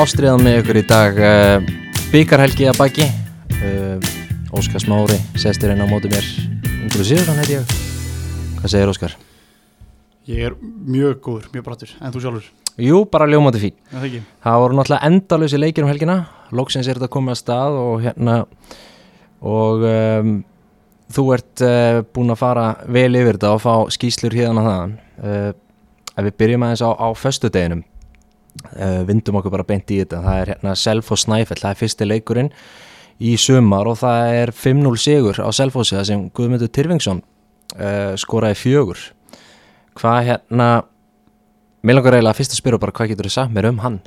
ástriðan með ykkur í dag uh, byggarhelgi að baki. Uh, Óskar Smári sestir inn á móti mér. Ingur Sigurðan heit ég. Hvað segir Óskar? Ég er mjög góður, mjög brattur, en þú sjálfur? Jú, bara ljómandi fín. Það Það voru náttúrulega endalösi leikir um helgina. Lóksins er þetta komið að stað og hérna og um, þú ert uh, búin að fara vel yfir þetta og fá skýslur hérna þaðan. Ef við byrjum aðeins á, á föstudeginum uh, vindum okkur bara beint í þetta. Það er hérna Selfoss Snæfell, það er fyrsti leikurinn í sumar og það er 5-0 sigur á Selfossi það sem Guðmundur Tyrfingsson uh, skoraði fjögur. Hvað hérna mér langar eiginlega fyrst að spyrja bara hvað getur þið sagt mér um hann?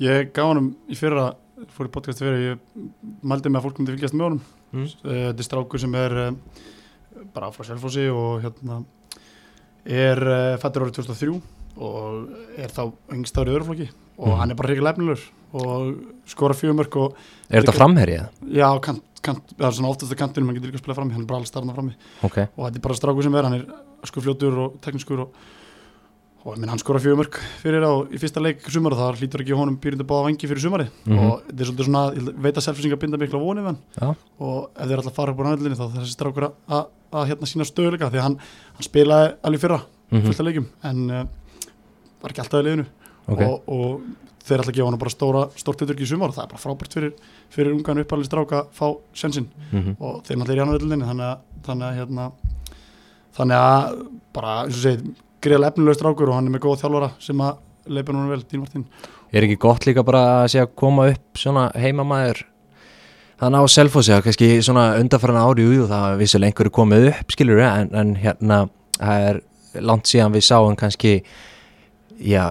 Ég gaf honum í fyrra, fór í podcast fyrir Ég mældi með að fólk myndi fylgjast með honum. Mm. Eh, Þetta er strákur sem er bara frá Selfossi og hérna er fættur árið 2003 og er þá yngst árið öðruflokki og Mhm. hann er bara hreikið lefnilegur og skora fjögumörk og er þetta framherjað? já, kant, kant, það er svona oftast að kantinu, mann getur líka að spila frammi, hann er bara alls starfna frammi. Ok, og þetta er bara strákur sem er, hann er sko fljótur og tekniskur og, og minn, hann skora fjögumörk fyrir á í fyrsta leik sumar og það hlýtur ekki honum býrindi báða vangi fyrir sumari Mhm. og þetta er svolítið svona, ég veit að selfisingar binda mikla vonið við hann. Já, og ef þeir að fara upp á næðlinni þá þessi strákur að, hérna sína stöðuleika því hann, hann spilaði alveg fyrra mm fullt af leikjum en uh, var ekki alltaf í liðinu. Ok, og, og þeir að gefa hann bara stóra stórt ytturki í sumar og það er bara frábært fyrir, fyrir ungan uppalinn stráka að fá sensinn. Mm og þeir náttúrulega er í annar öllunni þannig að, að hérna, þannig að bara eins og segið greiðlega efnilegur strákur og hann er með góða þjálfara sem að leipa núna vel, Dín Martín. Er ekki gott líka bara að sé að koma upp svona heimamæður þannig á Selfossi, það er kannski svona undarfæran ári jú, það er vissulega einhverju komið upp skilur en, en hérna það er langt síðan við sáum kannski já,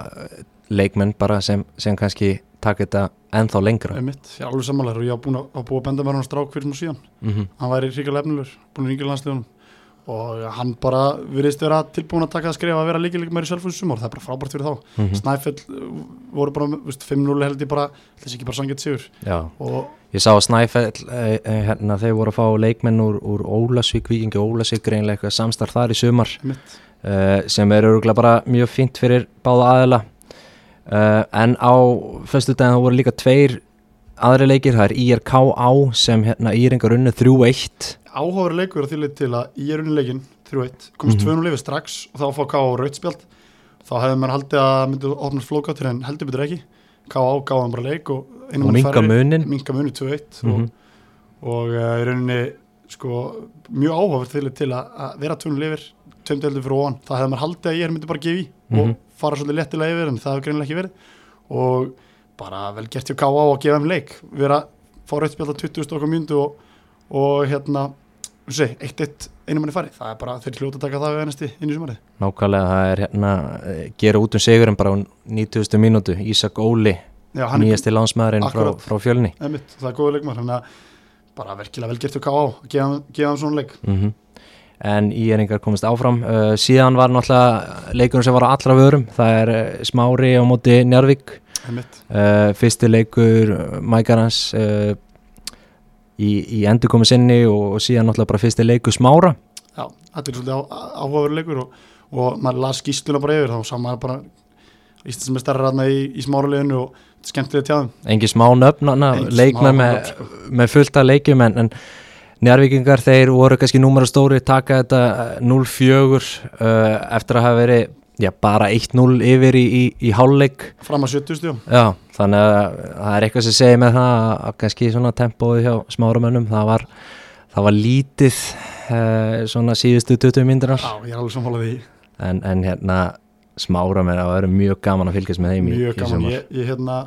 leikmenn bara sem, sem kannski taka þetta ennþá lengra. Einmitt, ég er alveg samanlegar og ég hafa búin að, að búa að benda með hann strák fyrir smá síðan. Mm hann væri ríkilega efnilegur, búin í ríkilega landsliðunum. Og hann bara virðist vera tilbúin að taka að skrifa að vera í sjálfhúsum sumar, það er bara frábært fyrir þá. -hmm. Snæfell uh, voru bara, veist, 5-0 held ég bara, þessi ekki bara sangið sigur. Já, og ég sá að Snæfell eh, eh, hérna, þeir voru að fá leikmenn úr, úr Ólasvík, Víkingi Ólasvík eitthvað samstarf þar í sumar. Uh, sem er örgulega bara mjög fínt fyrir báða aðila uh, en á fyrstu daginn þá voru líka tveir aðri leikir, það er IRK-á sem hérna Íringar unnu 3-1 áhugaður leikur að því leið til að í erunni leikin 3-1, komst Mhm. 2-0 yfir strax og þá fá K.A. rautspjald þá hefði maður haldið að myndi opnast flókáttur en heldur betur ekki K.A. gáði bara leik og og minka munin minka muni 2-1 Mhm. og, og uh, í rauninni sko, mjög áhugaður til, til að, að vera 2-0 yfir tveimdeldur fyrir ofan, það hefði maður haldið að ég myndi bara gefa í Mhm. og fara svolítið lettilega yfir en það hefur greinilega ekki verið og bara vel gert hjá K.A. að gefa þeim leik vera fá rautspjald á 20 okkar mjöndu og, og hérna eitt eitt einu manni fari það er bara þeir hljóta að taka það við ennasti inn í sumarið nákvæmlega það er hérna eh, gera út um sigurinn bara á 90. mínútu Ísak Óli, er nýjasti landsmaðurinn frá, frá fjölni er að bara verkilega vel gert K.A. að gefa, þeim- gefa þeim svona leik mm en Íringar komist áfram. Uh, síðan var náttúrulega leikurinn sem var á allra vörum það er uh, Smári á móti Njarvík uh, fyrsti leikur uh, Mækarans uh, í, í endurkomi sinni og, og síðan náttúrulega bara fyrsti leikur Smára. Já, þetta er svolítið á, áhugaður leikur og, og maður las skýsluna bara yfir þá sá maður bara Íslands sem stærra ræðna í, í smáruleginu og þetta er skemmtilega tjáðum engin smá nöfn smá með, með fullt af leikjum en, en Njarvíkingar þeir voru kannski número stóri taka þetta uh, 0-4 uh, eftir að hafa verið já, bara 1-0 yfir í, í, í hálfleik. Fram að 70 stjó Já, þannig að það er eitthvað sem segir með það að- kannski svona tempóið hjá smáramönnum það var, það var lítið uh, svona síðustu 20 myndinar Já, ég er alveg samfólað því. En, en hérna smáramenn það verður mjög gaman að fylgjast með þeim í, mjög í gaman, ég, ég hérna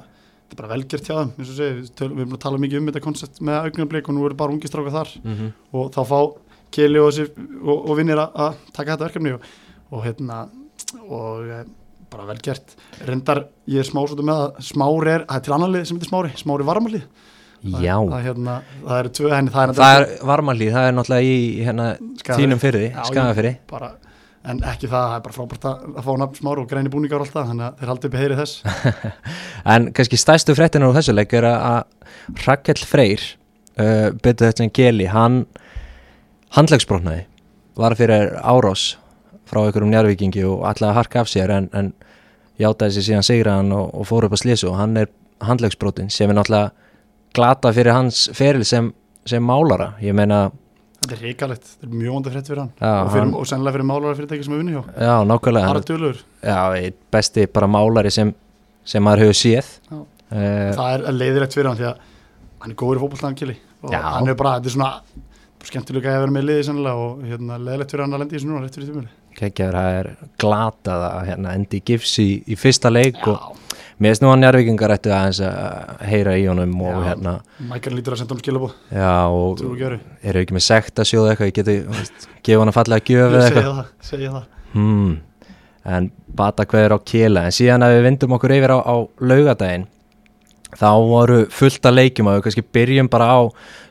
þetta er bara velgert hjá þeim, eins og segi við, erum að tala mikið um þetta koncept með augnablik og nú eru bara ungi stráka þar. Mm -hmm. og þá fá Keli og, og, og vinnir að taka þetta verkefni og, og hérna og e, bara velgert reyndar, ég er smá svolítið með að smári er, það er til annan lið sem heitir smári smári varmalið, Já, það, það, hérna, það eru tvö henni, það er, það er varmalíð, það er náttúrulega í hérna, þínum fyrði, skagafyrði bara, en ekki það, það er bara frábært að, að fá nafn smári og græni búningar og allt það, þannig að þeir haldi upp í heyri þess. En kannski stærstu fréttina úr þessu leik er að- að Rakel Freyr uh, betur þetta en Geli, hann handlegsbrotnaði var fyrir árás frá einhverjum njárvikingi og að harka af sér en, en játaði sér síðan sigraðan og, og fór upp að slísu og hann er handlegsbrotin sem er náttúrulega glata fyrir hans feril sem, sem málara. Ég meina, þetta er reikalegt, þetta er mjög vonda frétt fyrir hann. Já, og, fyrir, og sennilega fyrir málara fyrirtæki sem er vinni hjá. Já, nákvæmlega. Dölur, já, besti bara málari sem, sem maður hefur séð. Uh, það er leiðilegt fyrir hann því að hann er góður í fótbolltaðan kili og Já. hann er bara, þetta er svona skemmtilega að vera með liði sennilega og hérna, leiðilegt fyrir hann að lendi í núna rétt fyrir tímuli kekkjaður, það er glatað að hérna, endi gifs í, í fyrsta leik og Já, mér finnst nú að njárvíkingar ættu aðeins að heyra í honum og Já. hérna, Mækarn lítur að senda hann skilabóð já, og eru ekki með sekt að sjóða eitthvað, ég geti, gefa hann að fallega gjöf eða Segja eitthvað það, segja það hmm. en bata hverður á kela en síðan að við vindum okkur yfir á, á laugadaginn þá voru fullt að leikjum og við kannski byrjum bara á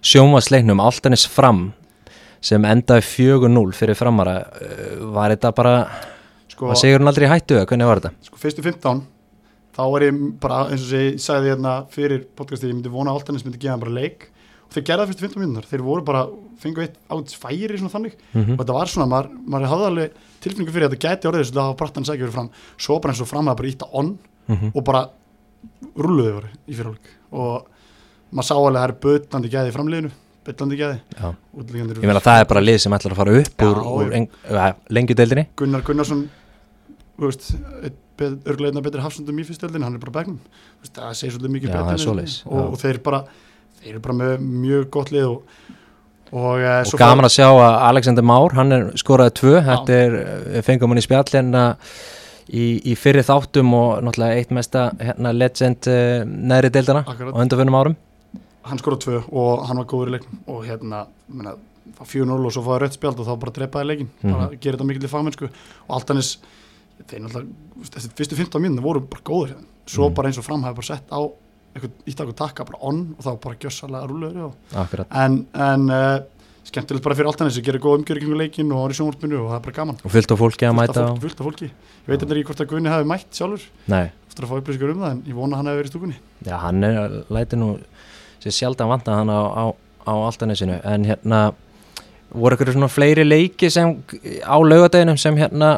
sjómasleiknum Altanis fram sem endaði 4-0 fyrir framara Uh, var þetta bara, Sko, var Sigurinn aldrei hættu eða hvernig var þetta? sko fyrstu 15 þá var ég bara eins og ég sagði hérna fyrir podcasti, ég myndi vona að Altanis myndi gefa hann bara leik. Og þeir gerða það fyrstu 15 minútur, þeir voru bara fengu eitt áts færi svona þannig. Mm og þetta var svona, maður, maður hafði alveg tilfinningu fyrir að þetta gæti orðið þess að brattan sækja fyrir fram. Svo bara eins og fram að bara ítta on -hmm. og bara rulluði voru í fyrirhálfleik og maður sá alveg að það er bötandi gæði í gæði. Já. Útlendingarnir- Ég meina það er bara lið sem ætlar að fara upp Já, úr, úr lengjudeildinni. Gunnar Gunnarsson veist, örgulega einna betri hafsundum í fyrstöldin, hann er bara veist, það segir svolítið mikið Já, svoleiðis, og, og þeir bara þeir eru bara með mjög gott lið og, og, e, og gaman að sjá að Alexander Már hann er skoraði tvö, þetta er við fengum hann í spjallina í, í fyrri þáttum og náttúrulega eitt mesta hérna, legend uh, neðri deildana á undanförnum árum. Hann skora tvö og hann var góður í leiknum. Og hérna, menna, það var 4-0 og svo fáið rautt spjald og þá bara drepaði leikin Mhm. bara gerir þetta mikil í fagmennsku. Og Altanis þeir náttúrulega, þessi fyrstu 15 mínúna voru bara góður hérna. svo Mhm. bara eins og fram hafi bara sett á eitthvað ítt okkur takka bara on og þá bara gjössalega rúlegur en, en uh, skemmtilegt bara fyrir Altanis að gera góð umgjörð kringu leikin og ári sjónvarpinu og það er bara gaman. Og fullt á fólki að mæta á fullt af fólki. Ég veit ekki hvort að Gunni hafi mætt sjálfur. Nei, eftir að fá upplýsingar um það en ég vona hann hafi verið stúkunni. Já, hann er læti nú sér sjaldan voru eitthvað svona fleiri leiki sem á laugadeginum sem hérna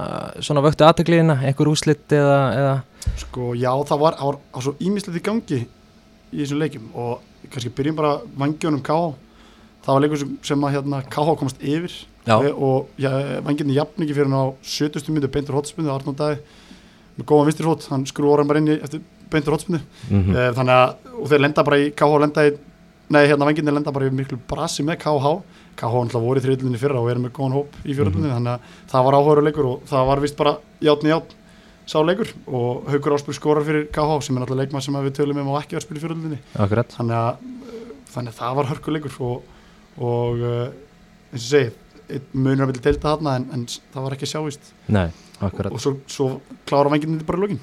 svona vöktu aðtökliðina, einhver úslit eða, eða sko já það var, var, var svo ímislegt í gangi í þessum leikjum og kannski byrjum bara vangjónum KH það var leikur sem, sem að hérna KH komast yfir Já. og ja, vangjónum jafn ekki fyrir hann á 70. myndu beintur hotspindu Arnóð Dæði með góðan vinstirfót, hann skrúur hann bara inn í eftir beintur hotspindu mm mm. þannig að og þeir lenda bara í KH lenda í nei hérna vangjónum lenda bara í miklu brasi með KH KH náttúrulega voru í þriðlunni fyrra og eru með góðan hóp í fjörðlunni þannig að það var áhugaður leikur og það var vist bara játn í játn sá leikur. Og Haukur Ásbjörg skorar fyrir KH sem er náttúrulega leikmann sem við tölum um á ekki að spila í fjörðlunni þannig að, þannig að það var hörkuleikur og, og uh, eins og segi munur að vilja deilta þarna en, en það var ekki sjávist Nei, akkurat. Og svo, svo klára vanginn þetta bara í lokin.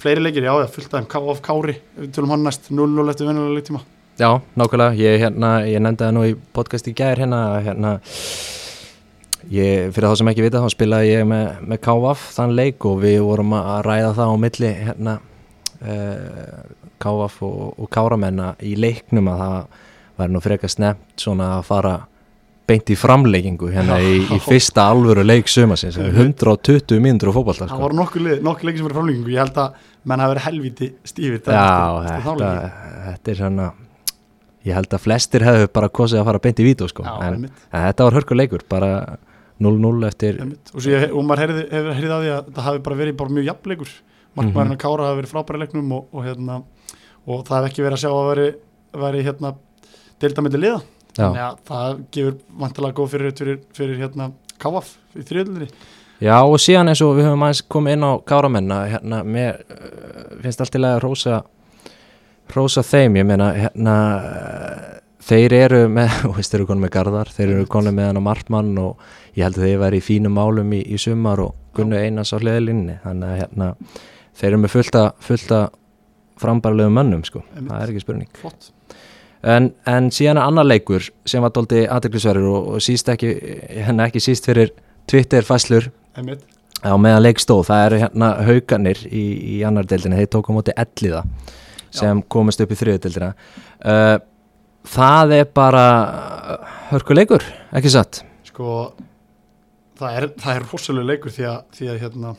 Fleiri leikir, já, já, fullt aðeim KF Kári, við tölum hann næst 0-0 eftir venjulega leiktíma Já, nákvæmlega, ég, hérna, ég nefndi það nú í podcast í gær hérna, hérna ég, fyrir þá sem ekki vita þá spilaði ég með, með KVF þann leik og við vorum að ræða það á milli hérna uh, KVF og, og Káramenna í leiknum að það væri nú frekar snemt svona að fara beint í framleikingu hérna í, í fyrsta alvöru leik sumasins 120 mínútur á fótbolta það sko. voru nokkur, lið, nokkur leikir sem voru framlengingu. Ég held að menn hafi verið helviti stífir Já, þetta, þetta er svona ég held að flestir hefðu bara kosið að fara beint í vító sko. En, en þetta var hörkuleikur bara 0-0 eftir og, ég, og maður heyrði, hefur heyrði að því að það hafi bara verið bara mjög jafnleikur markmæðurinn Mhm. að Kára hafi verið frábæri leiknum og, og, hérna, og það hef ekki verið að sjá að veri, veri hérna, deildamilli liða. Þannig að það gefur vantilega góð fyrir, fyrir, fyrir hérna, KF í þriðlunni Já og síðan eins og við höfum aðeins komið inn á Káramenn að hérna, mér uh, finnst allt í að rósa þeim, ég meina hérna, þeir eru með, og þeir eru konum með Garðar þeir eru konum með hann á Martmann og ég held að þeir væri í fínum málum í, í sumar og Gunnu Einars á hliðalinni þannig að hérna, þeir eru með fullta, fullta frambarlegum mönnum sko, Einmitt. það er ekki spurning. Flott. En, en síðan er annar leikur sem var dóldi aðdeklisverður og, og síst ekki, hérna ekki síst fyrir Twitter fæslur Einmitt. á meðan leik stóð, það eru hérna hauganir í, í annar deildinni, þeir tóku á móti elliða sem komist upp í þriðudeldina uh, það er bara hörkuleikur, ekki satt? Sko það er, það er rosalega leikur því að, því að hérna,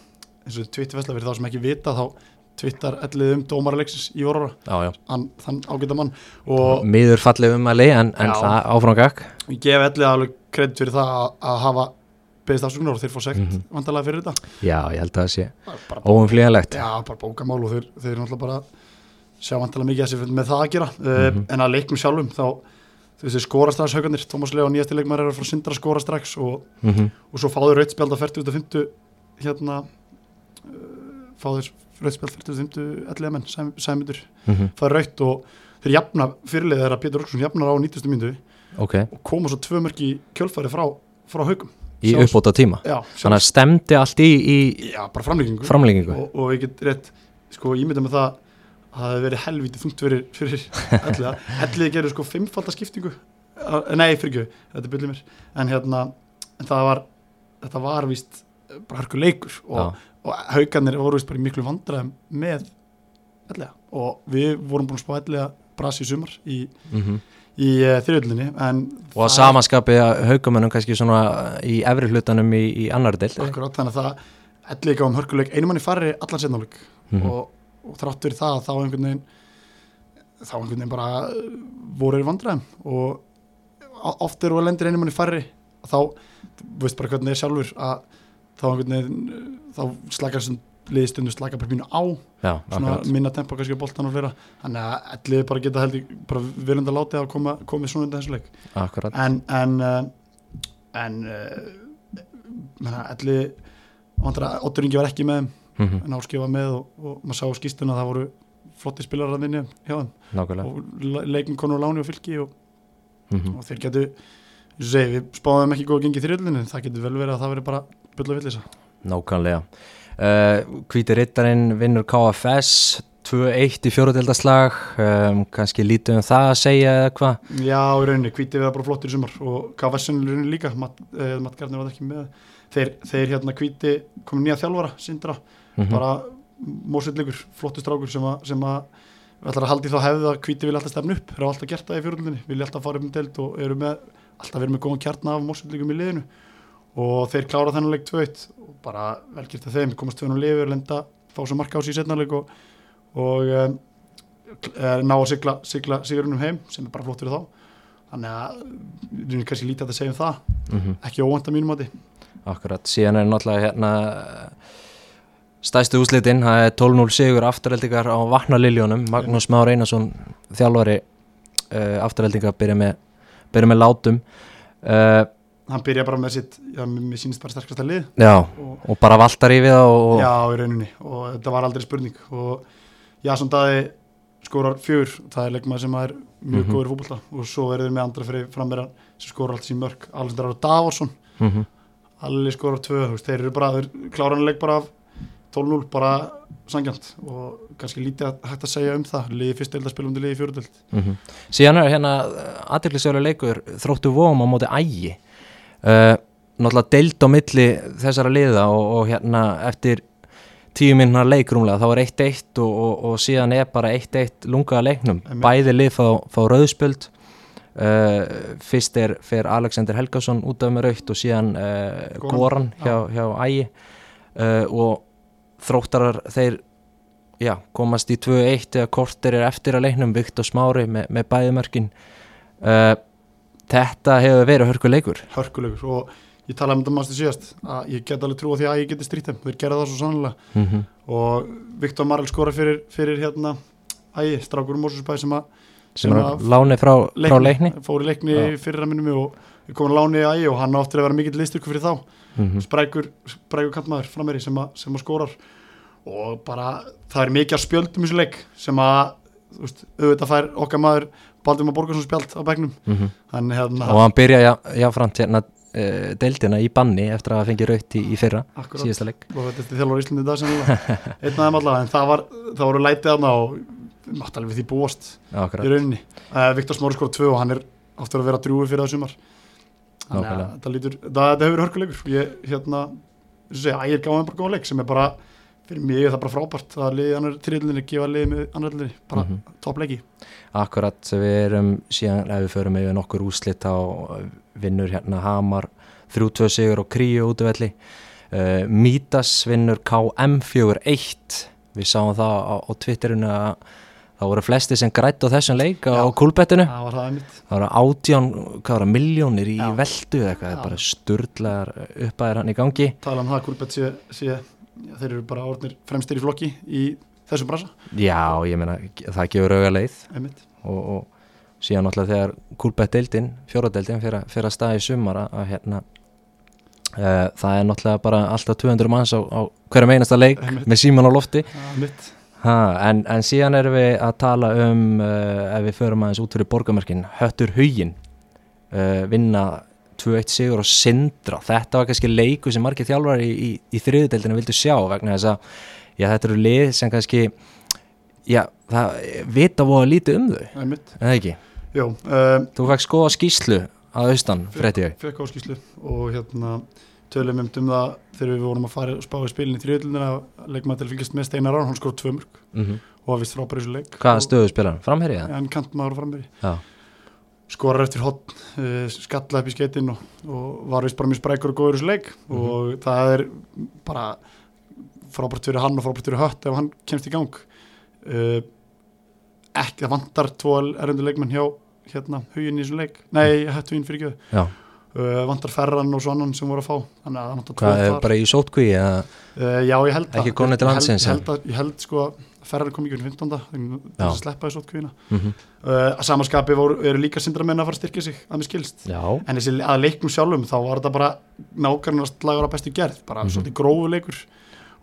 eins og tvittifæsla fyrir þá sem ekki vita þá Twitter ellið um dómaralegsins í já, já. hann, þann ágæta mann. Og miður fallið um að leið en, en Já. það áframgak ég gef ellið alveg kredit fyrir það að, að hafa beðist afsökunar og þeir fá sekt mm Mhm. vandalega fyrir þetta. Já, ég held að það sé óumflýjanlegt. Já, bara bókamál og þeir, þeir náttúrulega bara sjá vandalega mikið að sér með það að gera mm Mhm. en að leiknum sjálfum þá þú veist, skora strax haugarnir, Tómas Leo nýjasti leikmar er að fara að sindra að skora strax og, mm -hmm. og svo fáður rautspjald á 40.50 hérna fáður rautspjald 40.50 ellega menn, sæm, sæmyndur mhm. fáður raut og þeir jafna fyrirlið þeirra Pétur Orksson jafnar á 90. myndu ok, og koma svo tvö mörg í kjölfæri frá, frá haugum í uppbóta tíma já, þannig að stemdi allt í, í já, bara framlengingu og, og ég get rétt sko ímynda með það að það hefði verið helvítið þungt fyrir, fyrir elliða elliði gerði sko fimmfaldaskiptingu. Nei, fyrir ekki, þetta byrði mér. En hérna, en það var þetta var víst bara hörku leikur og, og haugarnir voru víst bara í miklu vandræðum með elliða. Og við vorum búin að spá elliða brasi í sumar í, mm í uh, þriðöldinni en og að samanskapi að haugamönnum kannski svona í efri hlutanum í, í annar del akkurát, þannig að það elliði gáum hörkuleik, einu manni farri allan setnáleik Mhm. og, og þrátt fyrir það þá einhvern veginn þá einhvern veginn bara uh, voru þeir vandræðum. Og oft eru að lendir einu manni færri þá, þú veist bara hvernig það er sjálfur að þá einhvern veginn þá slakar sem liðstundu slakar bara pínu á. Já, svona minna tempo kannski á boltan og fleira. Þannig að allir bara geta held ég bara viljandi að láta að koma, komið svona undan þessu leik. Akkurat, en en uh, en uh, allir Otur Ingi var ekki með þeim mm en áskifa með og, og maður sá á skýstuna að það voru flotti spilarar að vinni hjá þeim. Nákvæmlega. Og le- leikum konu og láni og fylki og, mm og þeir og segi, við spáðum ekki góð að gengi þrjöldinu það getur vel verið að það veri bara bulla villisa. Nákvæmlega. Uh, Hvíti Rittarinn vinnur KFS 2-1 í fjóruðeldaslag um, kannski lítið um það að segja eða hvað? Já, í rauninni, hvítið við það bara flottir í sumar og KFSN í rauninni líka Matt, eh, Matt Gardner var ekki með. Þeir, þeir hérna hvíti komið nýja þjálfara Sindra, mm bara mósveitleikur, flottur strákur sem að, sem að við ætlar að haldi þá hefði að hvíti vilja alltaf stefna upp, eru alltaf gert það í fjórundinni vilja alltaf fara um deild og eru með alltaf verið með góðan kjarna af mósveitleikum í liðinu. Og þeir klára þennan leik 2-1 og bara velgjert að þeim, komast tvöðan og lifur lenda, fá svo marka á í setnarleik og, og um, ná að sigla, sigla sigurunum heim sem er bara flott fyrir þá. Þannig að við erum kannski lítið að segja um það. -hmm. ekki óvænt að mínum að Akkurat, síðan er náttúrulega hérna stæstu úslitin, það er 12-0 sigur afturheldingar á Vatnaliljónum. Magnús Már Einarsson, þjálfari uh, afturheldingar byrja með byrja með látum. Uh, hann byrja bara með sitt, já, mér sýnist bara sterkasta lið. Já, og og bara valtar í við það og, Já, í rauninni. Og þetta var aldrei spurning. Og Jason Daði skorar fjör, það er leikmaður sem er mjög Mhm. góður í fótbolta. Og svo er þeir með andra fyrir framverðan sem skorar allt sín mörg Alexander Ára Davorsson, mm -hmm. allir skorar tvö, þeir eru bara, þeir klára hann leik bara af 12-0 bara sangjant og kannski lítið að, hægt að segja um það. Liðið fyrst spila um til liðið fjóruðeld Mhm. síðan er hérna aðtillisjóla leikur þróttu vóum á móti ægi. Uh, náttúrulega deild á milli þessara liða og, og hérna eftir tíu minna leikrumlega þá er 1-1 og, og, og síðan er bara 1-1 lungaða leiknum. Einmitt. bæði lið fá, fá rauðspöld uh, fyrst er fer Alexander Helgason út af með raukt og síðan uh, Goran. Hjá, hjá ægi. Uh, og þróttarar þeir já, komast í 2-1 eða kortir er eftir að leiknum Viktor Smári með, með bæðumörkin uh, þetta hefur verið hörku leikur hörkulegur og ég talaði um þetta mástu síðast að ég get alveg trúa því að ég geti strýtt þeim þeir gera það svo sannlega mm -hmm. og Viktor Marel skora fyrir, fyrir hérna ægi, strákur Mósusbæ sem að sem að- láni frá, frá leikni fór í leikni Já. fyrir að minnum og að láni í ægi og hann áttur að vera mikill liðstyrku fyrir þá mm -hmm. sprækur, sprækur kantmaður frammeiri sem, að- sem að skorar og bara það er mikið að spjöldum í þessu leik sem að veist, auðvitað fær okkar maður Baldur maður Borgarsson spjald á begnum hann hérna og hann byrja já, jáframt hérna uh, deildina í banni eftir að hafa fengið raut í, í fyrra akkurat, síðasta leik. Og þetta er þjálfur í Íslandi dag einn þeim allavega, en það var það voru lætið þarna og mátt alveg því búast Já, í akkurat. rauninni. Uh, Viktor Smári skor 2 og hann er aftur að vera drúi fyrir það sumar. Þannig að þetta það, hefur hörkuleikur. Ég hérna, segja, ægir gáðum bara góða leik sem er bara, fyrir mig er það bara frábært að liði annar þriðlinni, gefa liði með annar þriðlinni, bara mm Mhm. toppleiki Akkurat, við erum síðan ef við förum yfir nokkur úslit á vinnur hérna Hamar 3-2 sigur og Kríu útvelli uh, Mítas vinnur KM 4-1 við sáum það á, á Twitterinu að það voru flesti sem grætt á þessum leik á kúlbettinu það var voru átján, hvað var það, miljónir í Já. veldu eða eitthvað, Já. bara sturglar uppæðir hann í gangi. Tala um það að Kúlbett já, þeir eru bara orðnir fremstir í flokki í þessum brasa já, ég meina, það gefur auga leið. Og, og síðan náttúrulega þegar kúlbettdeildin, fjóradeildin fyrir, að- fyrir að staða í sumar að, hérna uh, það er náttúrulega bara alltaf 200 manns á, á hverjum einasta leik Einmitt. með síman á lofti. Ha, en, en síðan erum við að tala um uh, ef við förum aðeins út fyrir borgamörkin Höttur Hugin uh, vinna 2-1 sigur og Sindra. Þetta var kannski leiku sem margir þjálfar í, í, í þriðudeldinu vildu sjá vegna þess að já, þetta eru lið sem kannski já, það vita voða lítið um þau. En það ekki, Jó, um, þú fækst skoða skýslu að austan, frétti ég. fekk áskíslu og hérna tölum um það þegar við vorum að fara og spá í spilin í þriðlunina leikmaður til að fylgjast með Steinar Rán, hann skor tvö mörg mm og var vist frábæri þessu leik. Hvaða stöðu spilar hann, framherrið en kantmaður og framveri Já, skorar eftir hotn, uh, skalla upp í skeitin og, og var vist bara mjög sprækur og góður í þessu leik. Mhm. og það er bara frábært fyrir hann og frábært fyrir hött ef hann kemst í gang. Uh, ekki, það vantar tvo erundu leikmenn hjá hérna huginn í þessu leik. Nei, hött huginn fyrir ekki já, uh, vantar ferran og svo annan sem voru að fá. Þannig að það vantar tvo hvað er bara í sótkví uh, já, ég held Ekki það. komnir til Ég held- landsins, ég held, að- ég held sko að ferran kom ekki um 15. til Já. að sleppa þessu ótkvíðina mm uh, að samaskapi voru, eru líka sindramenn að fara að styrkja sig að mér skilst. Já, en þessi að leiknum sjálfum þá var þetta bara nákvæmlega lagur að bestu gerð bara Mhm. svolítið grófu leikur.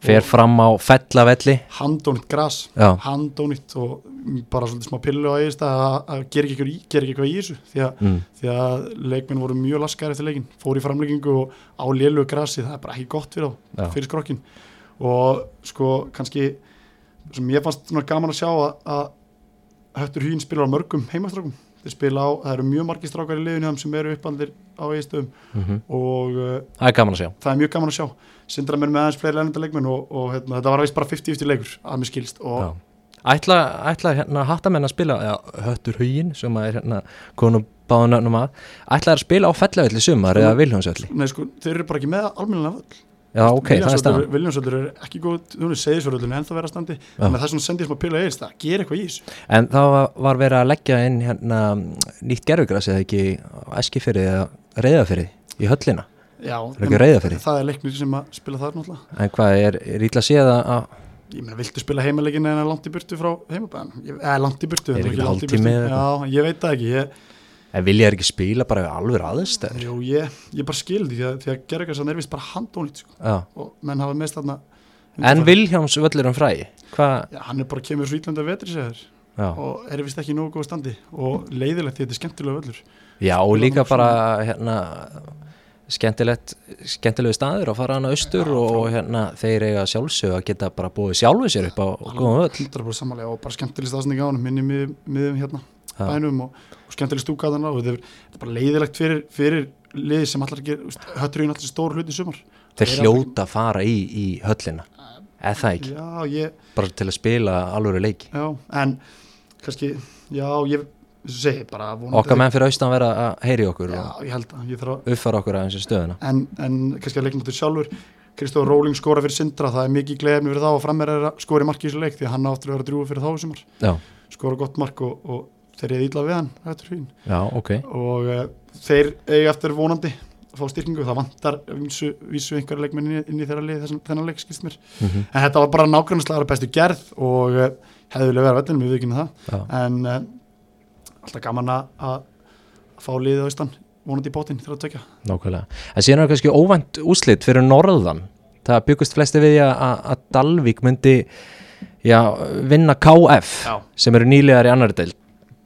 Fer fram á fellavelli. Handónitt gras Já, handónitt og bara svolítið smá pillu á eigist að, að gera ekki, eitthvað í- gera ekki eitthvað í þessu. Því að, mm. því að leikminn voru mjög laskar eftir leikin, fór í framleggingu og á lélu grasi, það er bara ekki gott fyrir fyrir skrokkin og sko kannski sem ég fannst svona gaman að sjá að, að Höttur Hýn spilar á mörgum heimastrákum þeir spila á, það eru mjög margir strákar í liðinu sem eru uppaldir á eigistöðum Mm og uh, það er gaman að sjá. það er mjög gaman að sjá. Sindra mér með aðeins fleiri lennenda leikmenn og, og hérna, þetta var veist bara 50-50 leikur að mér skilst og Já. Ætla, ætla hérna hattamenn að spila já, Höttur Hugin sem að er hérna konum báðun nöfnum að ætla að spila á fellavelli sumar Sko- eða Viljónsvelli nei, sko, þeir eru bara ekki með almennilega völl Já, ok, það er staðan Viljánsvöldur er ekki góð, þú veist, segðisvörðullin en það vera standi, Já. að það er svona sendið sem að pila eigist það, gera eitthvað í þessu En þá var- verið að leggja inn hérna nýtt gerfugras eða ekki eskifyrði eða reyðafyrði í höllina Já, Er Reyðarfirði? það er leiknir sem að spila þar náttúrulega En hvað er, er ítla að sé það að Ég meina, viltu spila heimalegin en langt í burtu frá heimabæðan? Eða langt í burtu, Er þetta ekki langt í burtu. Já, ég veit það ekki ég, en vilja er ekki spila bara við alveg aðstæður? Jú, ég, ég bara skildi því að, því að sem er vist bara handónýtt sko. Og menn hafa mest þarna En Viljáms völlur um fræ hvað, Já, hann er bara kemur svo ítlanda vetri já, og er vist ekki nógu góð standi. Og leiðilegt því þetta er skemmtilega völlur. Já og líka bara hérna skemmtilegt skemmtilegu staður að fara hana austur Já, og, hérna þeir eiga sjálfsög að geta bara búið sjálfu sér upp á góðum völl 100% samanlega og bara skemmtilegst aðsending á hann minni miðum, hérna. Bænum og, og skemmtileg stúka að og þetta er, bara leiðilegt fyrir, fyrir liði sem allar ekki, í náttúrulega stór hluti í sumar. Þeir hljóta að fara í, í höllina eða það ekki, Já, ég, bara til að spila alvöru leiki. Já, en kannski, já, ég segja, bara okkar menn fyrir austan vera að heyri okkur Já, og ég held að, uppfara okkur aðeins í stöðuna. En, en kannski að leiknáttur sjálfur Kristóf Róling skora fyrir Sindra, það er mikið gleðefni fyrir þá og frammeir er að skora mark í þessu leik því hann áttur að vera drúið fyrir þá skora gott mark og, og þeir eru illa við hann já, ok. Og uh, þeir eiga eftir vonandi að fá styrkingu, það vantar vísu, vísu einhverja leikmenn inn, í- þeirra lið þennan leik skilst mér, mm en þetta var bara nákvæmlega bestu gerð og uh, hefði vilja vera vellinum, við vikinu það. Já, en uh, alltaf gaman að að fá liðið á austan vonandi í bótinn til að tökja nákvæmlega. En síðan er kannski óvænt úslit fyrir norðan. Það byggust flesti við að, að Dalvík myndi já, vinna KF Já. sem eru nýlegar í annar deild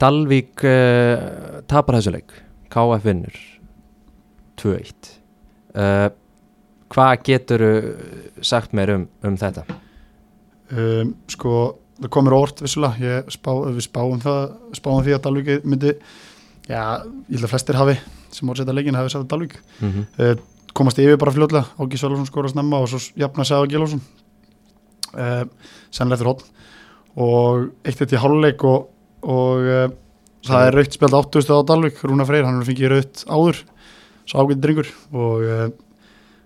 Dalvík uh, tapar þessu leik. KF vinnur 2-1 uh, hvað getur sagt mér um, um þetta? Um, sko, það komur órt vissulega, spá, við spáum það spáum því að Dalvík myndi já, ég held að flestir hafi sem voru að setja leikin hafi sett að Dalvík. Mm -hmm. uh, komast yfir bara fljóðlega Ági Svælarsson skora snemma og svo jafna Sæða Gilásson uh, sannlega eftir hótt og eitt eitt í háluleik og, og uh, það er raukt spjald áttuðstu á Dalvík Rúna Freyr, hann er fengið raukt áður. Svo ágætt drengur. Og uh,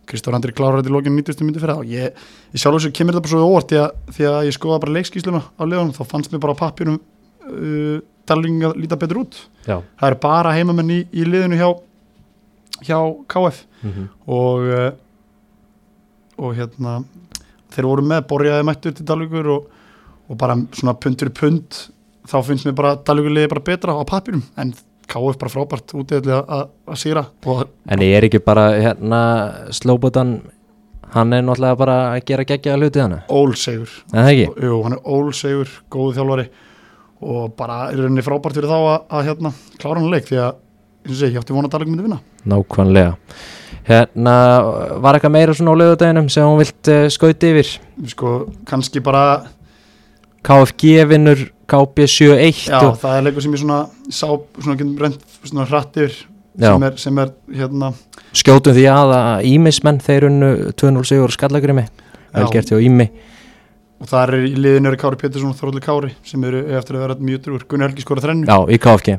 Kristór Andri klárar þetta í lókinu 90. myndi fyrir það og ég, ég sjálf þessu kemur þetta bara svo óvart því að, því að ég skoða bara leikskísluna á liðunum þá fannst mér bara á pappjunum uh, talning að líta betur út. Já, það eru bara heimamenn í, í liðinu hjá hjá KF mm og uh, og hérna þeir voru með borjaði mættur til Dalvíkur og, og bara svona pund fyrir pund þá finnst mér bara Dalvíkur liði bara betra á pappirum en KF bara frábært útæðli að sýra En ég er ekki bara hérna Slóbotan Hann er náttúrulega bara að gera geggja hluti hana ólsegur? Jú, hann er ólsegur, góðu þjálfari og bara er henni frábært fyrir þá að, að hérna klára hann leik því að eins og ég átti vona að Dalvík myndi vinna. Nákvæmlega. Hérna, var eitthvað meira svona á lögudeginum sem hún vilt uh, skauti yfir? Sko, kannski bara KFG vinnur KB 71 já, og, það er leikur sem ég svona sá, svona getum reynd svona hratt yfir Já. sem er, sem er hérna. Skjótum því að að Ímismenn þeir unnu 2-0 sigur skallagrimi vel Já. gert hjá Ími. Og það er í liðinu er Kári Pétursson og Þorvaldur Kári sem eru eftir að vera mjög drúur Gunnar Helgi skora þrennu. Já, í KFG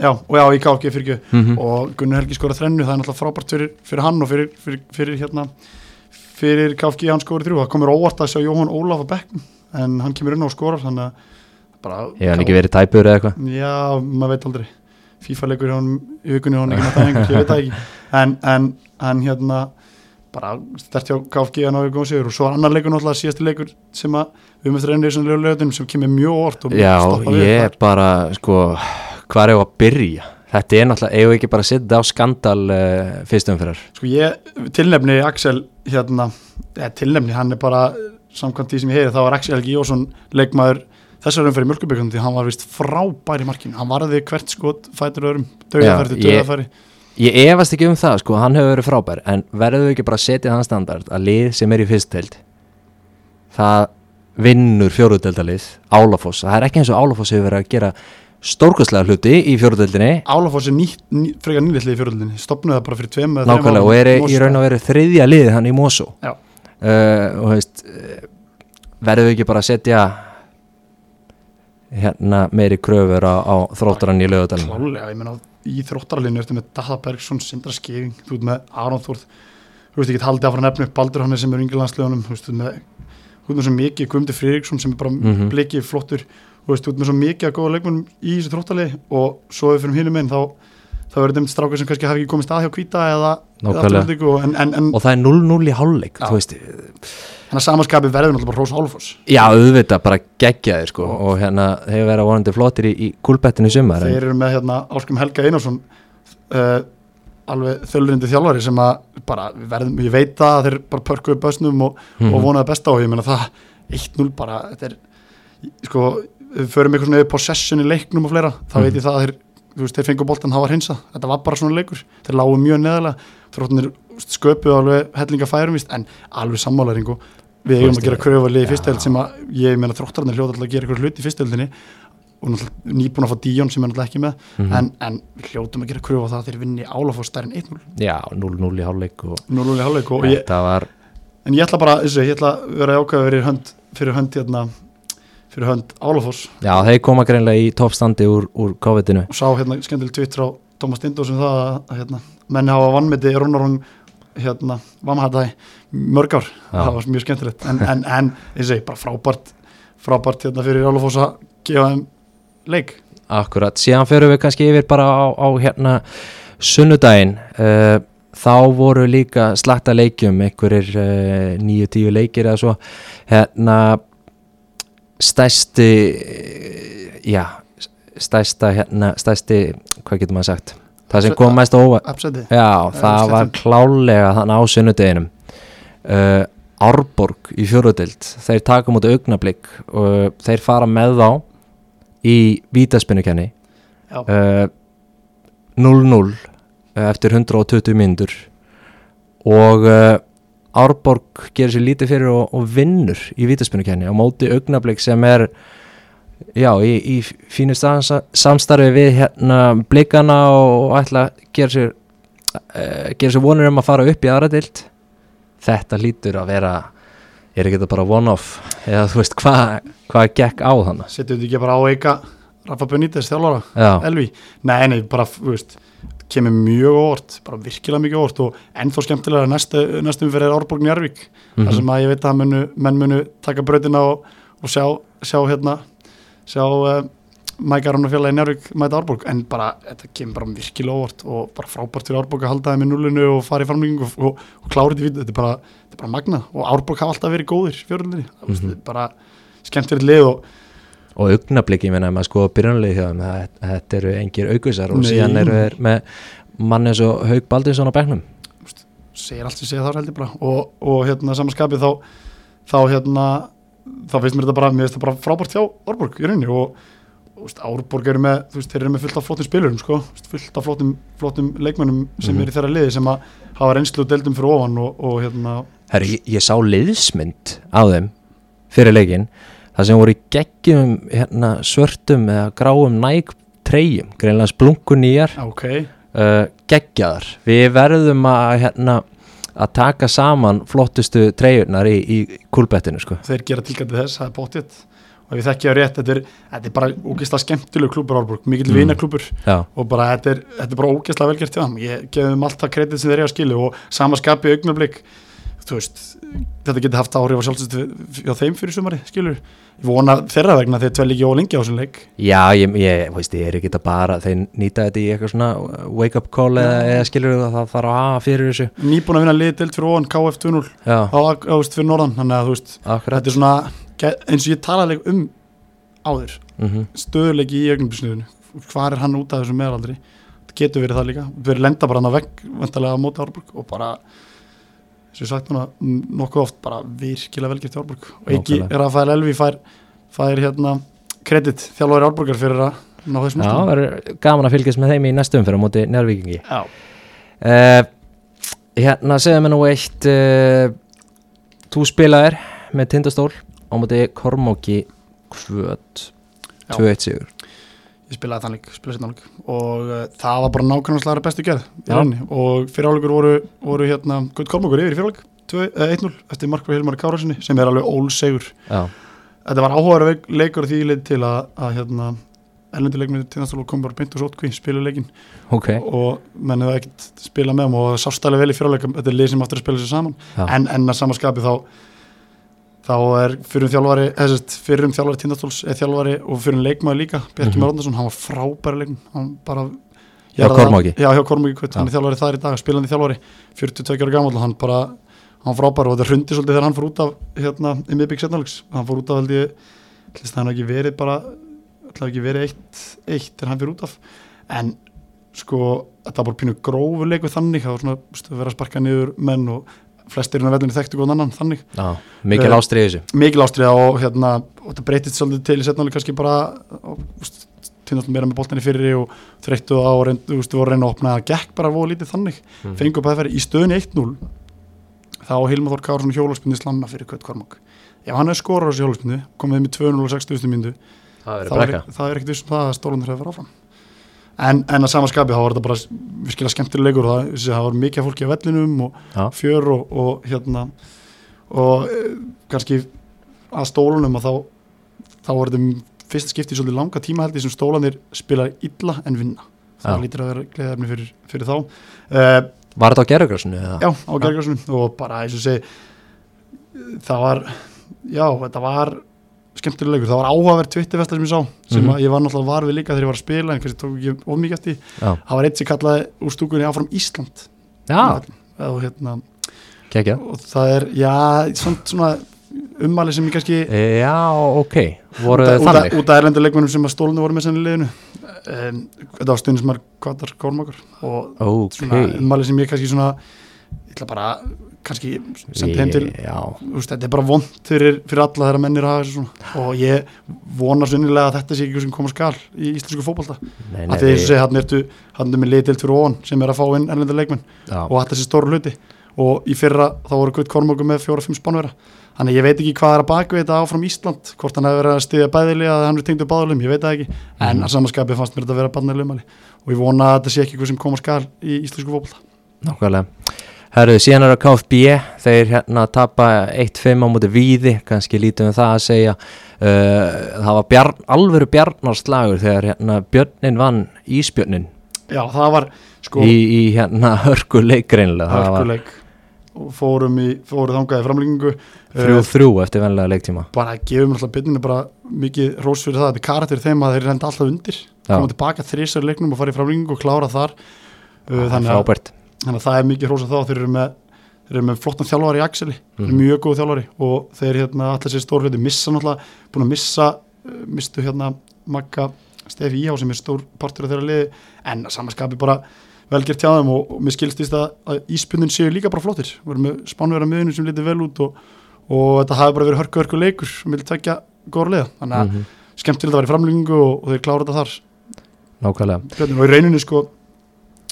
já, og já, í KFG fyrir ekki. Mm og Gunnar Helgi skora þrennu, það er náttúrulega frábært fyrir, fyrir hann og fyrir, fyrir, fyrir hérna fyrir KFG hann skori þrjú, það komur óvart að sjá Jóhann Ólaf að bekknum en hann kemur inn á skorar þannig að bara Ég hann ekki verið tæpur eða eitthvað? Já, maður veit aldrei. FIFA leikur í vikunni og hann ekki hengur, ég veit það ekki. En, en, en hérna bara stert hjá KFG að náðu góðum sigur. Og svo er annar leikur náttúrulega síðasti leikur sem að við eftir reynir þessum lögulegum sem kemur mjög óvart og Já, ég þar. bara, sko hvað er að byrja? Þetta er náttúrulega, eigum við ekki bara að þetta á skandal uh, fyrstum fyrir? Sko ég tilnefni Axel hérna, eða tilnefni, hann er bara samkvæmt því sem ég heyri, þá var Axel Jósson leikmaður þessar umferð í mjölkubíkund því hann var vist frábær í markinu, hann varði hvert skot fætur öðrum, til Já, ég- Ég efast ekki um það, sko, hann hefur verið frábær en verður við ekki bara að setja þann standard að lið sem er í fyrstdeild það vinnur fjóruðdeldalið Álafoss, það er ekki eins og Álafoss hefur verið að gera stórkostlega hluti í fjóruðdeldinni Álafoss er nýtt, ný, frekar nýlitli í fjöröldinni stopnuði það bara fyrir tveim nákvæmlega og er í raun og verið þriðja liðið hann í Mosó uh, og veist uh, verður við ekki bara að setja hérna meiri kröfur á, á þróttarann í lögadalinn Klálega, ég meina í þróttaralinu ertu með Dada Bergson, Sindra Skeving þú ert með Aron Þórð þú veist ekki haldið áfram nefnu upp Baldur hann sem er yngilandslegunum þú veist með þú ert með svo mikið Guðmundi Friðriksson sem er bara Mhm. blikið flottur þú veist þú ert með svo mikið að góða leikmunum í þessu þróttarlegi og svo ef við fyrir hinum einn þá þá er þetta strákar sem kannski hafi ekki komið stað hjá Kvíta eða. Aftureldingu og, en, en, en og það er 0-0 í hálfleik þannig að samanskapi verður náttúrulega bara Rós Álfoss já auðvitað bara geggjaðir sko og hérna hefur verið vonandi flottir í, í kúlbettinu í sumar þeir eru með hérna Áskum Helga Einarsson uh, alveg þölurindi þjálfari sem að bara verðum, ég veit að þeir bara pörkuðu bösnum og, Mhm. og vonaði besta og ég meina það 1-0 bara, þetta er sko, við förum eitthvað svona possession í leiknum og fleira, þá Mhm. veit ég það að þeir þú veist, þeir fengu boltan, það var hinsa, þetta var bara svona leikur. Þeir lágu mjög neðalega þróttunir sköpuðu alveg hellinga færum víst, en alveg sammálaring og við eigum að gera kröfu að liði í fyrstöld sem að ég meina þróttarnir hljóta alltaf að gera eitthvað hlut í fyrstöldinni og nýbúin að fá Díón sem er náttúrulega ekki með. Mhm. en, en við hljótum að gera kröfu á það að þeir vinni Álafoss stærn 1-0 já 0-0 í hálfleik og 0-0 í hálfleik og ég, var en ég ætla bara, þessu, ég ætla að vera ákveða fyrir hönd, fyrir fyrir Álafoss já þeir koma greinlega í toppstandi úr, úr COVID-inu. Og sá hérna skemmtileg tvitt frá Tómas Stindós um það að, hérna, menni hafa vannmeti Rónaróng hérna, vannhættaði mörg ár, Já. það var mjög skemmtilegt. En, en, en ég segi, bara frábært frábært hérna fyrir Álafoss að gefa þeim leik. Akkurat, síðan förum við kannski yfir bara á, á hérna sunnudaginn. Uh, þá voru líka slagta leikjum einhverjir uh, nýju tíu leikir eða svo. Hérna stæsti já, stæsta hérna, stæsti, hvað getur maður sagt? Það sem kom mest Upseti, já, það var klálega þannig á sunnudeginum. Uh, Árborg í fjóruðild þeir taka mútið augnablík og þeir fara með þá í vítaspinnukenni já, uh, 0-0 uh, eftir 120 mínútur. Og uh, Árborg gerir sér lítið fyrir og, og vinnur í vítaspinnukenni á móti augnablík sem er já, í, í fínu samstarfi við hérna blikana og ætla að gera sér uh, gera sér vonur um að fara upp í aðra dild þetta lítur að vera er ekki þetta bara one-off? Eða þú veist hvað hva gekk á þannig setjum við ekki bara á eika Rafa Benítez þjálfara? Já, Elvi, nei, nei, bara, þú veist kemur mjög óvart, bara virkilega mikið óvart og ennþá skemmtilega næstu, næstum fyrir Árborg Njarvík, Mhm. þar sem að ég veit að munu, menn munu taka brautina og, og sjá, sjá hérna sjá uh, Mækar hann og félagi Njarvík mæta Árborg, en bara þetta kemur bara virkilega óvart og bara frábært fyrir Árborg að halda þeim í nullinu og fara í framlýking og, og, og klára þetta í vítu, þetta er bara, bara magnað og Árborg hafa alltaf verið góðir fjörlunni, mm Mhm. -hmm. bara skemmtilegt lið og og augnabliki, ég menna, maður sko byrjanlega hjá það- þetta eru engir augusar og Nei. síðan eru þeir með mann eins og Haug Baldinsson á bekknum. Segir allt sem segja þar held ég bara. Og, og hérna samanskapið þá þá hérna þá finnst mér þetta bara, mér finnst þetta bara frábært hjá Árborg í rauninni. Og veist, Árborg eru með, þú veist, þeir eru með fullt af flottum spilurum sko, fullt af flottum, flottum leikmönnum sem Mhm. eru í þeirra liði sem að hafa reynslu og deildum fyrir ofan og, og hérna, Herri, ég, ég sá liðsmynd á þeim fyrir leikin það sem voru geggjum hérna, svörtum eða gráum næg treyjum, greinlega splungun nýjar já, ok. uh, geggjaðar. Við verðum að hérna, að taka saman flottustu treyjurnar í, í kúlbettinu sko. þeir gera tilgætti þess, það er bóttið og þekki á rétt, þetta er, þetta er bara ógeðslega skemmtilegu klúbur Árborg, mikill Mm. vinaklúbur Já, og bara þetta er, þetta er bara ógeðslega velgert hjá þeim. Ég gefum allt það kredit sem þeir eru að skilu og sama skapi augnablik þú veist, þetta getur haft áhrif á sjálfsögst hjá þeim fyrir sumari, skilur. Ég vona þeirra vegna þeir tvel ekki ólengi á þessum leik. Já ég, ég, veist, ég er ekki að bara þeir nýta þetta í eitthvað svona wake up call eða, Já. eða skilur það það þarf að hafa fyrir þessu. Nýbúin að vinna lið deilt fyrir ofan KF 2-0 Já, á, á, á, veist, fyrir norðan, þannig að þú veist akkurat. þetta er svona, eins og ég talaði um áður, mm stöðuleiki í augnablisniðinu, hvað er hann út af þessum meðalaldri, þetta getur verið það líka sem ég sagt núna, nokkuð oft bara virkilega velgert í Árborg og ekki Nákvæmlega. Rafael Elvi fær, fær hérna kredit þjálfari Árborgar fyrir að ná þessum Já, úrslitum. verður gaman að fylgjast með þeim í næstum fyrir á móti njárvíkingi Já. uh, Hérna, segðu mér nú eitt uh, Þú spilaðir með tindastól á móti Kormóki Kvöt Já. 2-1 sigur ég spilaði þann leik, spilaði setna leik. Og uh, það var bara nákvæmlega slagra bestu gerð í rauninni. Og fyriráleikur voru, voru hérna, Gutt Kormokur yfir í fyriráleik 1-0 eftir mark frá Hilmar Kárasinni sem er alveg ólsegur. Þetta var áhugaður leikur því leið til að, að hérna, ellendur leikmið tindastólu kom bara beint og sótkví, spilu leikin ok. Og menn hefur ekkert spila með og sástæli vel í fyriráleika, þetta er lið sem aftur að spila sér saman. Já. en, en að samaskapi þá þá er fyrir þjálfari sérst, fyrir um þjálfari tindastóls eða þjálfari og fyrir um leikmaður líka, Bjarki mm Marondarsson hann var frábæri bara Hjá Kormáki? Hann er þjálfari þar í dag spilandi þjálfari, 42 ára gammal hann bara, hann frábæri og þetta hrundi svolítið þegar hann fór út af, hérna, í miðbygg setnalegs, hann fór út af held ég hlust það hann ekki verið bara það ekki verið eitt, eitt þegar hann fyrir út af. En sko þetta var bara pínu grófur leiku þannig það var svona, stu, að flestir innan vellinu þekktu góðan annan þannig. Já, mikil Eh, ástrið þessu. mikil ástriða og hérna og þetta breytist svolítið til í setnáli kannski bara týnast meira með boltinni fyrir og þreyttu á og reyndu, að reyna að opna það gekk bara voru lítið þannig. Mhm. fengu upp að það færi í stöðunni 1-0 þá Hilmar Þór Kársson hjólaspinni slanna fyrir Kött Kormák. Ef hann hefur skorað á þessu hjólaspinni komið þeim í 2-0 og 60 mindu Það er, það er ekkert vissum það að stólandur hefur áfram en, en að samaskapi þá var þetta bara virkilega skemmtileg leikur og það, það var mikið fólki á vellinum og Já. fjör og, og hérna og e, kannski að stólunum að þá þá var þetta fyrst skipti í svolítið langa tíma held ég sem stólanir spila illa en vinna það Já. lítur að vera gleðarni fyrir, fyrir þá uh, Var þetta á gerðugrásinu? já, á gerðgrásunum og bara eins og segi það var já, þetta var skemmtileg leikur, það var áhugaverð tvittifesta sem ég sá, sem Mhm. að ég var náttúrulega var við líka þegar ég var að spila, en kannski tók ekki of mikið eftir. Já, það var eitt sem kallaði úr stúkunni áfram Ísland. Já. Og, hérna, kekja og það er, já, svona, svona ummæli sem ég kannski Já, ok, voru af- þannig? út af erlendur leikmennum sem að stólunni voru með senni liðinu. Um, þetta var stundin sem er kvartar kórmakar og Ok. svona ummæli sem ég kannski svona ég ætla bara kannski sendi heim til Já, Þú veist, þetta er bara vond fyrir, fyrir alla þeirra mennir og ég vona sunnilega að þetta sé ekki sem koma skal í íslensku nei að að við- þessu hann ertu hann er með liðtilt fyrir ofan sem er að fá inn erlenda leikmenn já, og þetta sé stóru hluti. Og í fyrra þá voru Gutt Kormáku með fjóra-fimm spánvera þannig ég veit ekki hvað er að baka við þetta áfram Ísland hvort hann hefur verið að stiðja bæðili að hann er tengdu báðalum, ég veit það ekki. En Mhm. að samanskapi fannst mér þetta að vera barnileg umæli og ég vona að þetta sé ekki eitthvað sem koma skal í íslensku fótbolta. Nákvæmlega Herru, síðan er að KFB. Þeir hérna tapa 1-5 á múti víði. Kannski lítið um það að segja uh, það var bjarn, alvöru bjarnarslagur þegar hérna Björnin vann Ísbjörnin já, það var sko í, í hérna hörku leikreinlega það var hörkuleik. Og fórum í, fórum þangað í framlengingu. þrjú Eh, þrjú eftir venlega leiktíma. Bara gefum alltaf bytninu bara mikið rós fyrir það, þetta er karakter þeim að þeir renda alltaf undir, koma tilbaka þrísar leiknum og fara í framlengingu og klára þar. Uh, þannig, að, frábært þannig að það er mikið rós að þá þeir eru með með flottan þjálfari í Axeli Mhm. mjög góð þjálfari. Og þeir hérna allir sér stór hluti missa náttúrulega búin að missa uh, mistu hérna Magga Stefi Íhá sem er stór partur af þeirra liði. En samanskapi bara velgert hjá þeim og, og mér skilstist að, að íspunnin séu líka bara flottir. Við erum með spánverða miðunum sem lítið vel út og, og þetta hafi bara verið hörku hörku leikur sem vilja tvekja góður liða. Þannig að Mhm. skemmtilegt að vera í framlengingu og, og þeir klára þetta þar. Nákvæmlega. Og í rauninni sko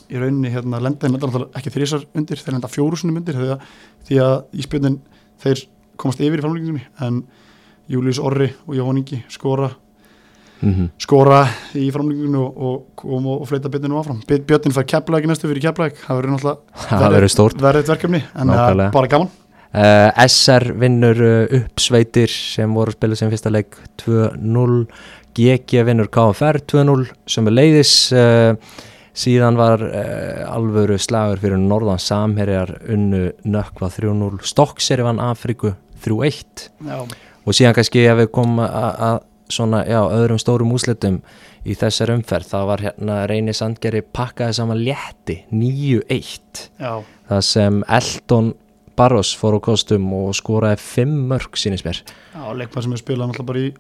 í rauninni hérna lenda þeir lenda ekki þrísar undir, þeir lenda fjórusunum undir því að, því að íspjöndin þeir komast yfir í framlengingunni en Július Orri og Jóhann Ingi skora, Mhm. skora í framlengingunni og, og, og, og fleita byrninu áfram. Björn Björn fær ekki næstu fyrir kepla það verður náttúrulega verður verkefni en uh, Nákvæmlega. bara gaman. Uh, SR vinnur uh, uppsveitir sem voru að spila sem fyrsta leik 2-0 GG vinnur KFR 2-0 sem er leiðis uh, síðan var uh, alvöru slagur fyrir norðan samherjar unnu nökkva 3-0 Stokkseri vann Afriku 3-1 Já, og síðan kannski ef við komum að svona, já, öðrum stórum úslitum í þessar umferð, það var hérna Reyni Sandgeri pakkaði saman létti 9-1 já, það sem Eldon Barros fór á kostum og skoraði 5 mörg sínist mér, já, leikmann sem er spilað náttúrulega bara í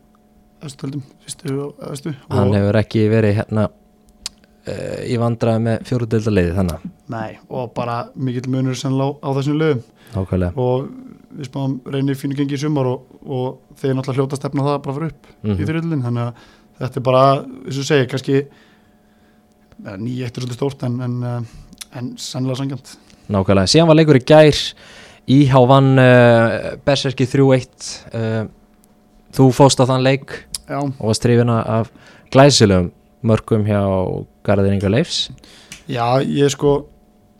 östöldum, fyrstu og östu hann og, hefur ekki verið hérna uh, í vandraði með fjóruðeldaleiði þannig, nei, og bara mikill munur sem lá á þessum lögum nákvæmlega. Og við spáum reynir fínu gengi í sumar og, og þeir náttúrulega hljóta stefna það bara fyrir upp í mm þrjöldin þannig að þetta er bara, eins og segja, kannski nýja eitt er svolítið stórt en, en, eh, en sannlega sangjant nákvæmlega, síðan var leikur í gær Íhá vann uh, Berserki 3-1 uh, þú fóst á þann leik Já, og varst trefina af glæsilegum mörgum hjá Garðir Inga Leifs? Já, ég sko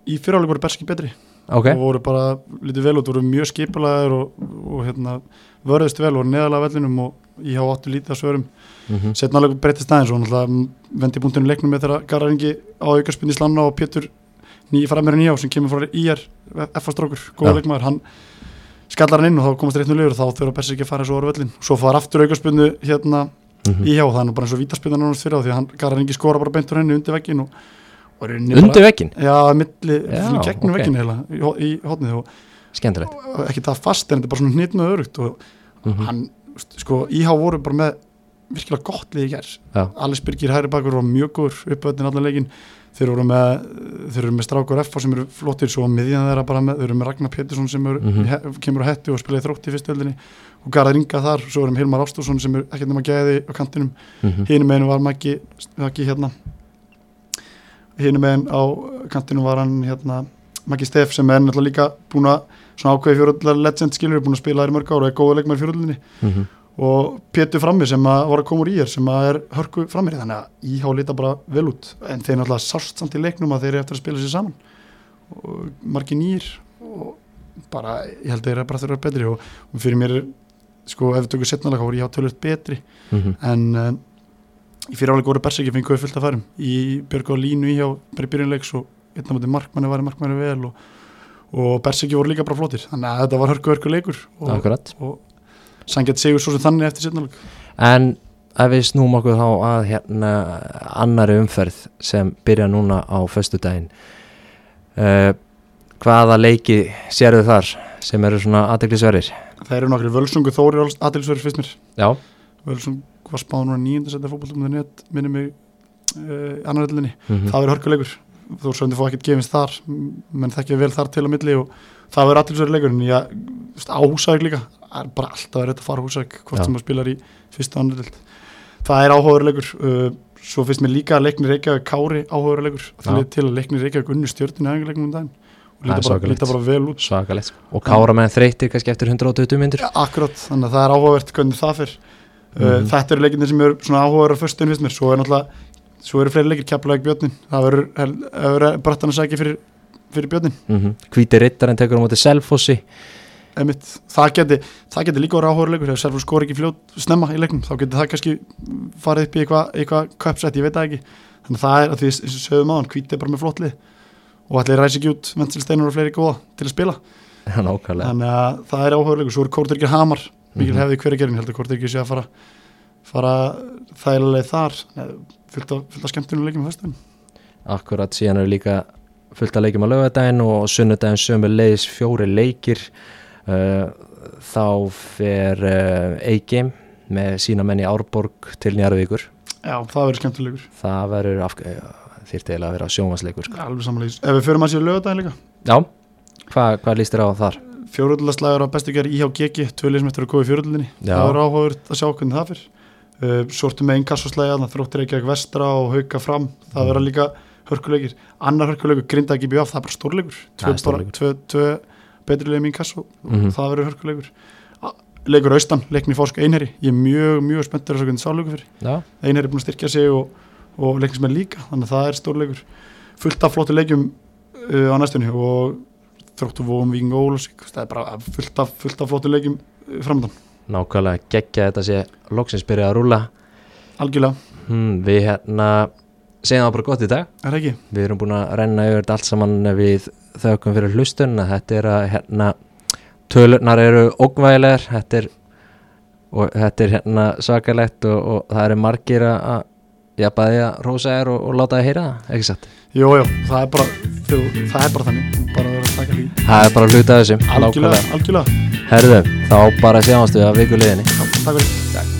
í fyriráleik voru berski betri. Ok, og voru bara lítið vel út, voru mjög skipulaðir og, og hérna, vörðust vel, voru neðalega vellinum og ég hafa áttu lítið að svörum. Mm setna alveg breytist aðeins og náttúrulega vendi búntinu leiknum með þeirra Garðaringi á aukarspunni slanna og Pétur nýja frammeira nýjá sem kemur frá IR F-strókur, góða Já. leikmaður hann skallar hann inn og þá komast reytnu liður og þá þurfa Bersi ekki að fara svo ára völlin svo fara aftur aukarspunni hérna Mhm. IH og það er nú bara eins og vítaspinna nánast fyrir á því að hann Garðaringi skora bara beintur henni undir veggin og, og er undir vekkin, já, milli, gegnum ok. veggin heila í, í hotnið og og ekki það fast en þetta er bara svona hnitn og örugt og mm hann, sko, IH voru bara með virkilega gott lið í gær Já. Alice Birgir hæri bakur var mjög góður uppöðin allan leikin þeir eru með, þeir eru með strákur F sem eru flottir svo á miðjan þeirra bara með þeir eru með Ragnar Pétursson sem eru, Mhm. he, kemur á hættu og spilaði þrótt í fyrstöldinni og Garðar Inga þar, svo erum Hilmar Ástússon sem er ekkert nema gæði á kantinum. -hmm. hinum meginn var Maggi Maggi hérna. Hinum meginn á kantinum var hann hérna Maggi Steff sem er náttúrulega líka búin að svona ákveði fjórullar legend skilur búin að spila þær í mörg ára og er góða leikmær fjórullinni Mhm. og Pétur frammi sem að var að koma úr í er sem að er hörku frammi þannig að íhá lita bara vel út. En þeir náttúrulega sást samt í leiknum að þeir eru eftir að spila sér saman. Og margi nýr og bara ég held að þeir eru bara að vera betri og, og fyrir mér er sko ef við tökum setnalega voru íhá tölvöld betri. Mhm. en uh, í fyriráleik voru Berseki fenguði fullt að færum. Í Björg og Línu í hjá byrjunleiks og einn á móti markmanni var markmanni vel og, og Berseki voru líka bara flottir. Þannig að þetta var hörku hörku leikur og, akkurat. og sangjart segur svo sem þannig eftir setnaleg En ef við snúum okkur þá að hérna annari umferð sem byrja núna á föstudaginn uh, hvaða leiki sérðu þar sem eru svona aðdeglisverðir? það eru nokkri völsungu þóri aðtilsverður fyrst mér Já, völsung var spáð núna nýjunda setja fókbaltum net minni mig uh, annaröllinni mm það verður hörkuleikur. Þú söndi fóð ekkert gefins þar menn þekkja vel þar til á milli og það verður svo leikur en ég á húsæk líka það er bara alltaf að fara á húsæk hvort Já. sem maður spilar í fyrsta annaröld það er áhugaður leikur uh, svo finnst mér líka að leiknir Reykjavík Kári það er til að leiknir Reykjavík unni stjórninu um líta bara, vel út. Svakalegt Og kára með þreytir kannski eftir 120 myndir ja, akkurat, þannig að það er áhugavert hvernig það fyrr uh, Mhm. þetta eru leikinir sem eru svona áhugaður á föstun finnst mér, svo er náttúrulega svo eru fleiri leikir, Keflavík Björnin það verður brattan að sækja fyrir, fyrir Björnin mm -hmm. Hvíti rittarinn tekur á móti Selfossi. Það það geti líka voru áhóruleikur ef Selfoss skor ekki fljót snemma í leiknum þá geti það kannski farið upp í eitthvað eitthva köpsett, ég veit það ekki. Þannig að það er að því sögum á hann hvítið bara með flottlið og allir ræsi ekki út Ventil Steinar og fleiri góða til að spila. Nákvæmlega. Þannig að það er áhóruleikur, svo er Kórtyrkir Hamar. Mikil Mhm. hefði hverja gerin, heldur Kórtyrkir sé að fara fara þægilega þar. Fullt af, fullt af skemmtunum leikjum á föstudaginn. Akkurat síðan eru líka fullt að leikjum á lögadaginn og sunnudaginn sömu leiðis fjóri leikir. Uh, þá fer uh, A-Game með sína menn í Árborg til Njarðvíkur. Já, það verður skemmtuleikur það verður af, þýrt eiginlega að vera sjónvarsleikur sko. alveg samanlega, ef við förum að séu lögadaginn líka? Já, hvað hva líst þér á þar? fjóruðlaslagur á bestu gerð IHGG tvölið sem eftir að góða í fjóruðlinni Já. það er áhugaður að sjá hvernig það fyrir uh, sortum með einn kassoslægi þannig þróttir ekki ekki vestra og hauka fram. Það Mm. verða líka hörkuleikir. Annar hörkuleikur, grinda ekki bjóð, það er bara stórleikur. Það tvö, er bara, stórleikur. tvö, tvö betri leið mín kasso Mhm. það verður hörkuleikur. Leikur austan, leikni fórsk einherri ég er mjög, mjög spenntur að svo hvernig sáleikur fyrir Já, einherri er búin að styrkja sig og, og leiknis með líka, þannig að það er stórleikur. Fullt af flottu leikjum uh, á næstunni og þróttu vóum Víking og Ólasík, það er bara fullt af, fullt af flottu leikjum uh, framöndan nákvæmlega geggja þetta sé loksins byrjað að rúla algjörlega, hmm, Við hérna segjum það bara gott í dag. Er ekki? Við erum búin að renna yfir þetta allt saman við þaukum fyrir hlustun. Að þetta er að hérna tölurnar eru ógvægilegar þetta er, og þetta er hérna svakalegt og, og það eru margir að, að já, bæði að rósa þér og, og láta þér heyra það, ekki satt? Jú, jú, það er bara þú, það er bara þannig, bara að vera að taka því. Það er bara hluta af þessu, algjörlega, algjörlega, Herðu, þá bara sjáumst við að vikuleginni Já, takk fyrir. Takk